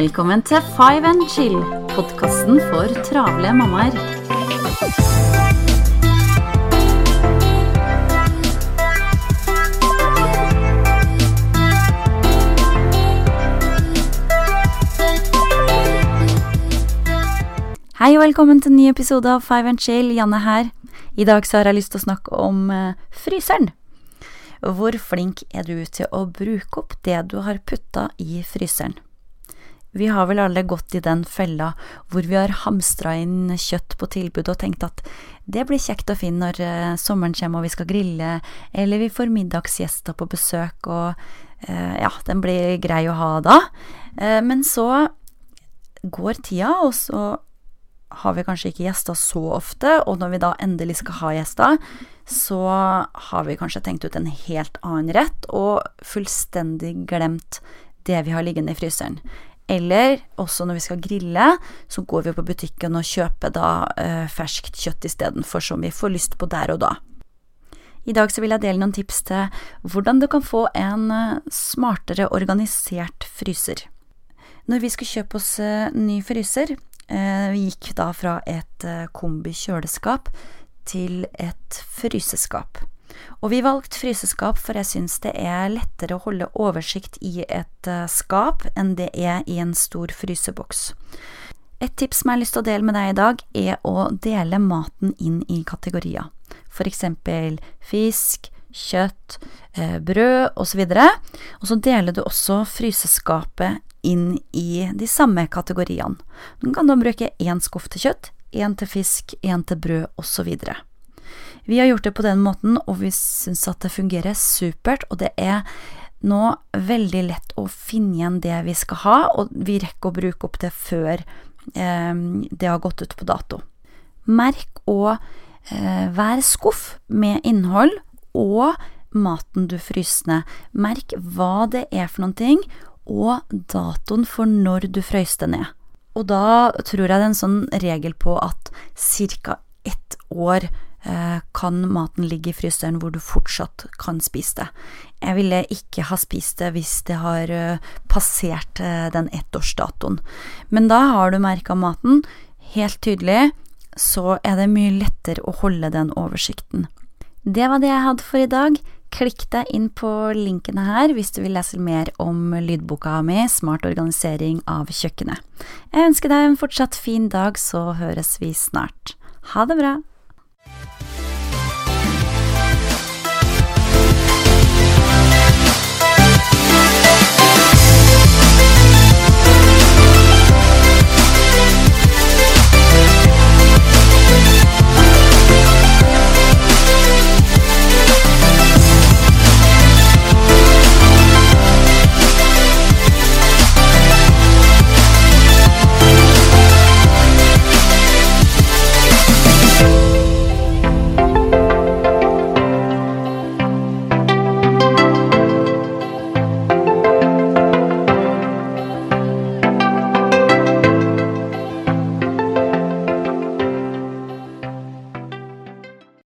Velkommen til Five and Chill, podkasten for travle mammaer. Hei og velkommen til en ny episode av Five and Chill. Janne her. I dag så har jeg lyst til å snakke om eh, fryseren. Hvor flink er du til å bruke opp det du har putta i fryseren? Vi har vel alle gått i den fella hvor vi har hamstra inn kjøtt på tilbud og tenkt at det blir kjekt og fint når eh, sommeren kommer og vi skal grille, eller vi får middagsgjester på besøk og eh, ja, den blir grei å ha da. Eh, men så går tida, og så har vi kanskje ikke gjester så ofte, og når vi da endelig skal ha gjester, så har vi kanskje tenkt ut en helt annen rett og fullstendig glemt det vi har liggende i fryseren. Eller også når vi skal grille, så går vi på butikken og kjøper da eh, ferskt kjøtt istedenfor, som vi får lyst på der og da. I dag så vil jeg dele noen tips til hvordan du kan få en eh, smartere organisert fryser. Når vi skal kjøpe oss eh, ny fryser, Eh, vi gikk da fra et kombikjøleskap til et fryseskap. Og vi valgte fryseskap, for jeg syns det er lettere å holde oversikt i et eh, skap enn det er i en stor fryseboks. Et tips som jeg har lyst til å dele med deg i dag, er å dele maten inn i kategorier. For eksempel fisk, kjøtt, brød osv. Og så deler du også fryseskapet inn i de samme kategoriene. Nå kan du bruke én skuff til kjøtt, én til fisk, én til brød osv. Vi har gjort det på den måten, og vi syns at det fungerer supert, og det er nå veldig lett å finne igjen det vi skal ha, og vi rekker å bruke opp det før eh, det har gått ut på dato. Merk og eh, vær skuff med innhold og maten du fryser ned. Merk hva det er for noen ting, og datoen for når du frøys det ned. Og da tror jeg det er en sånn regel på at ca. ett år kan maten ligge i fryseren hvor du fortsatt kan spise det. Jeg ville ikke ha spist det hvis det har eh, passert eh, den ettårsdatoen. Men da har du merka maten helt tydelig, så er det mye lettere å holde den oversikten. Det var det jeg hadde for i dag. Klikk deg inn på linkene her hvis du vil lese mer om lydboka mi Smart organisering av kjøkkenet. Jeg ønsker deg en fortsatt fin dag, så høres vi snart. Ha det bra!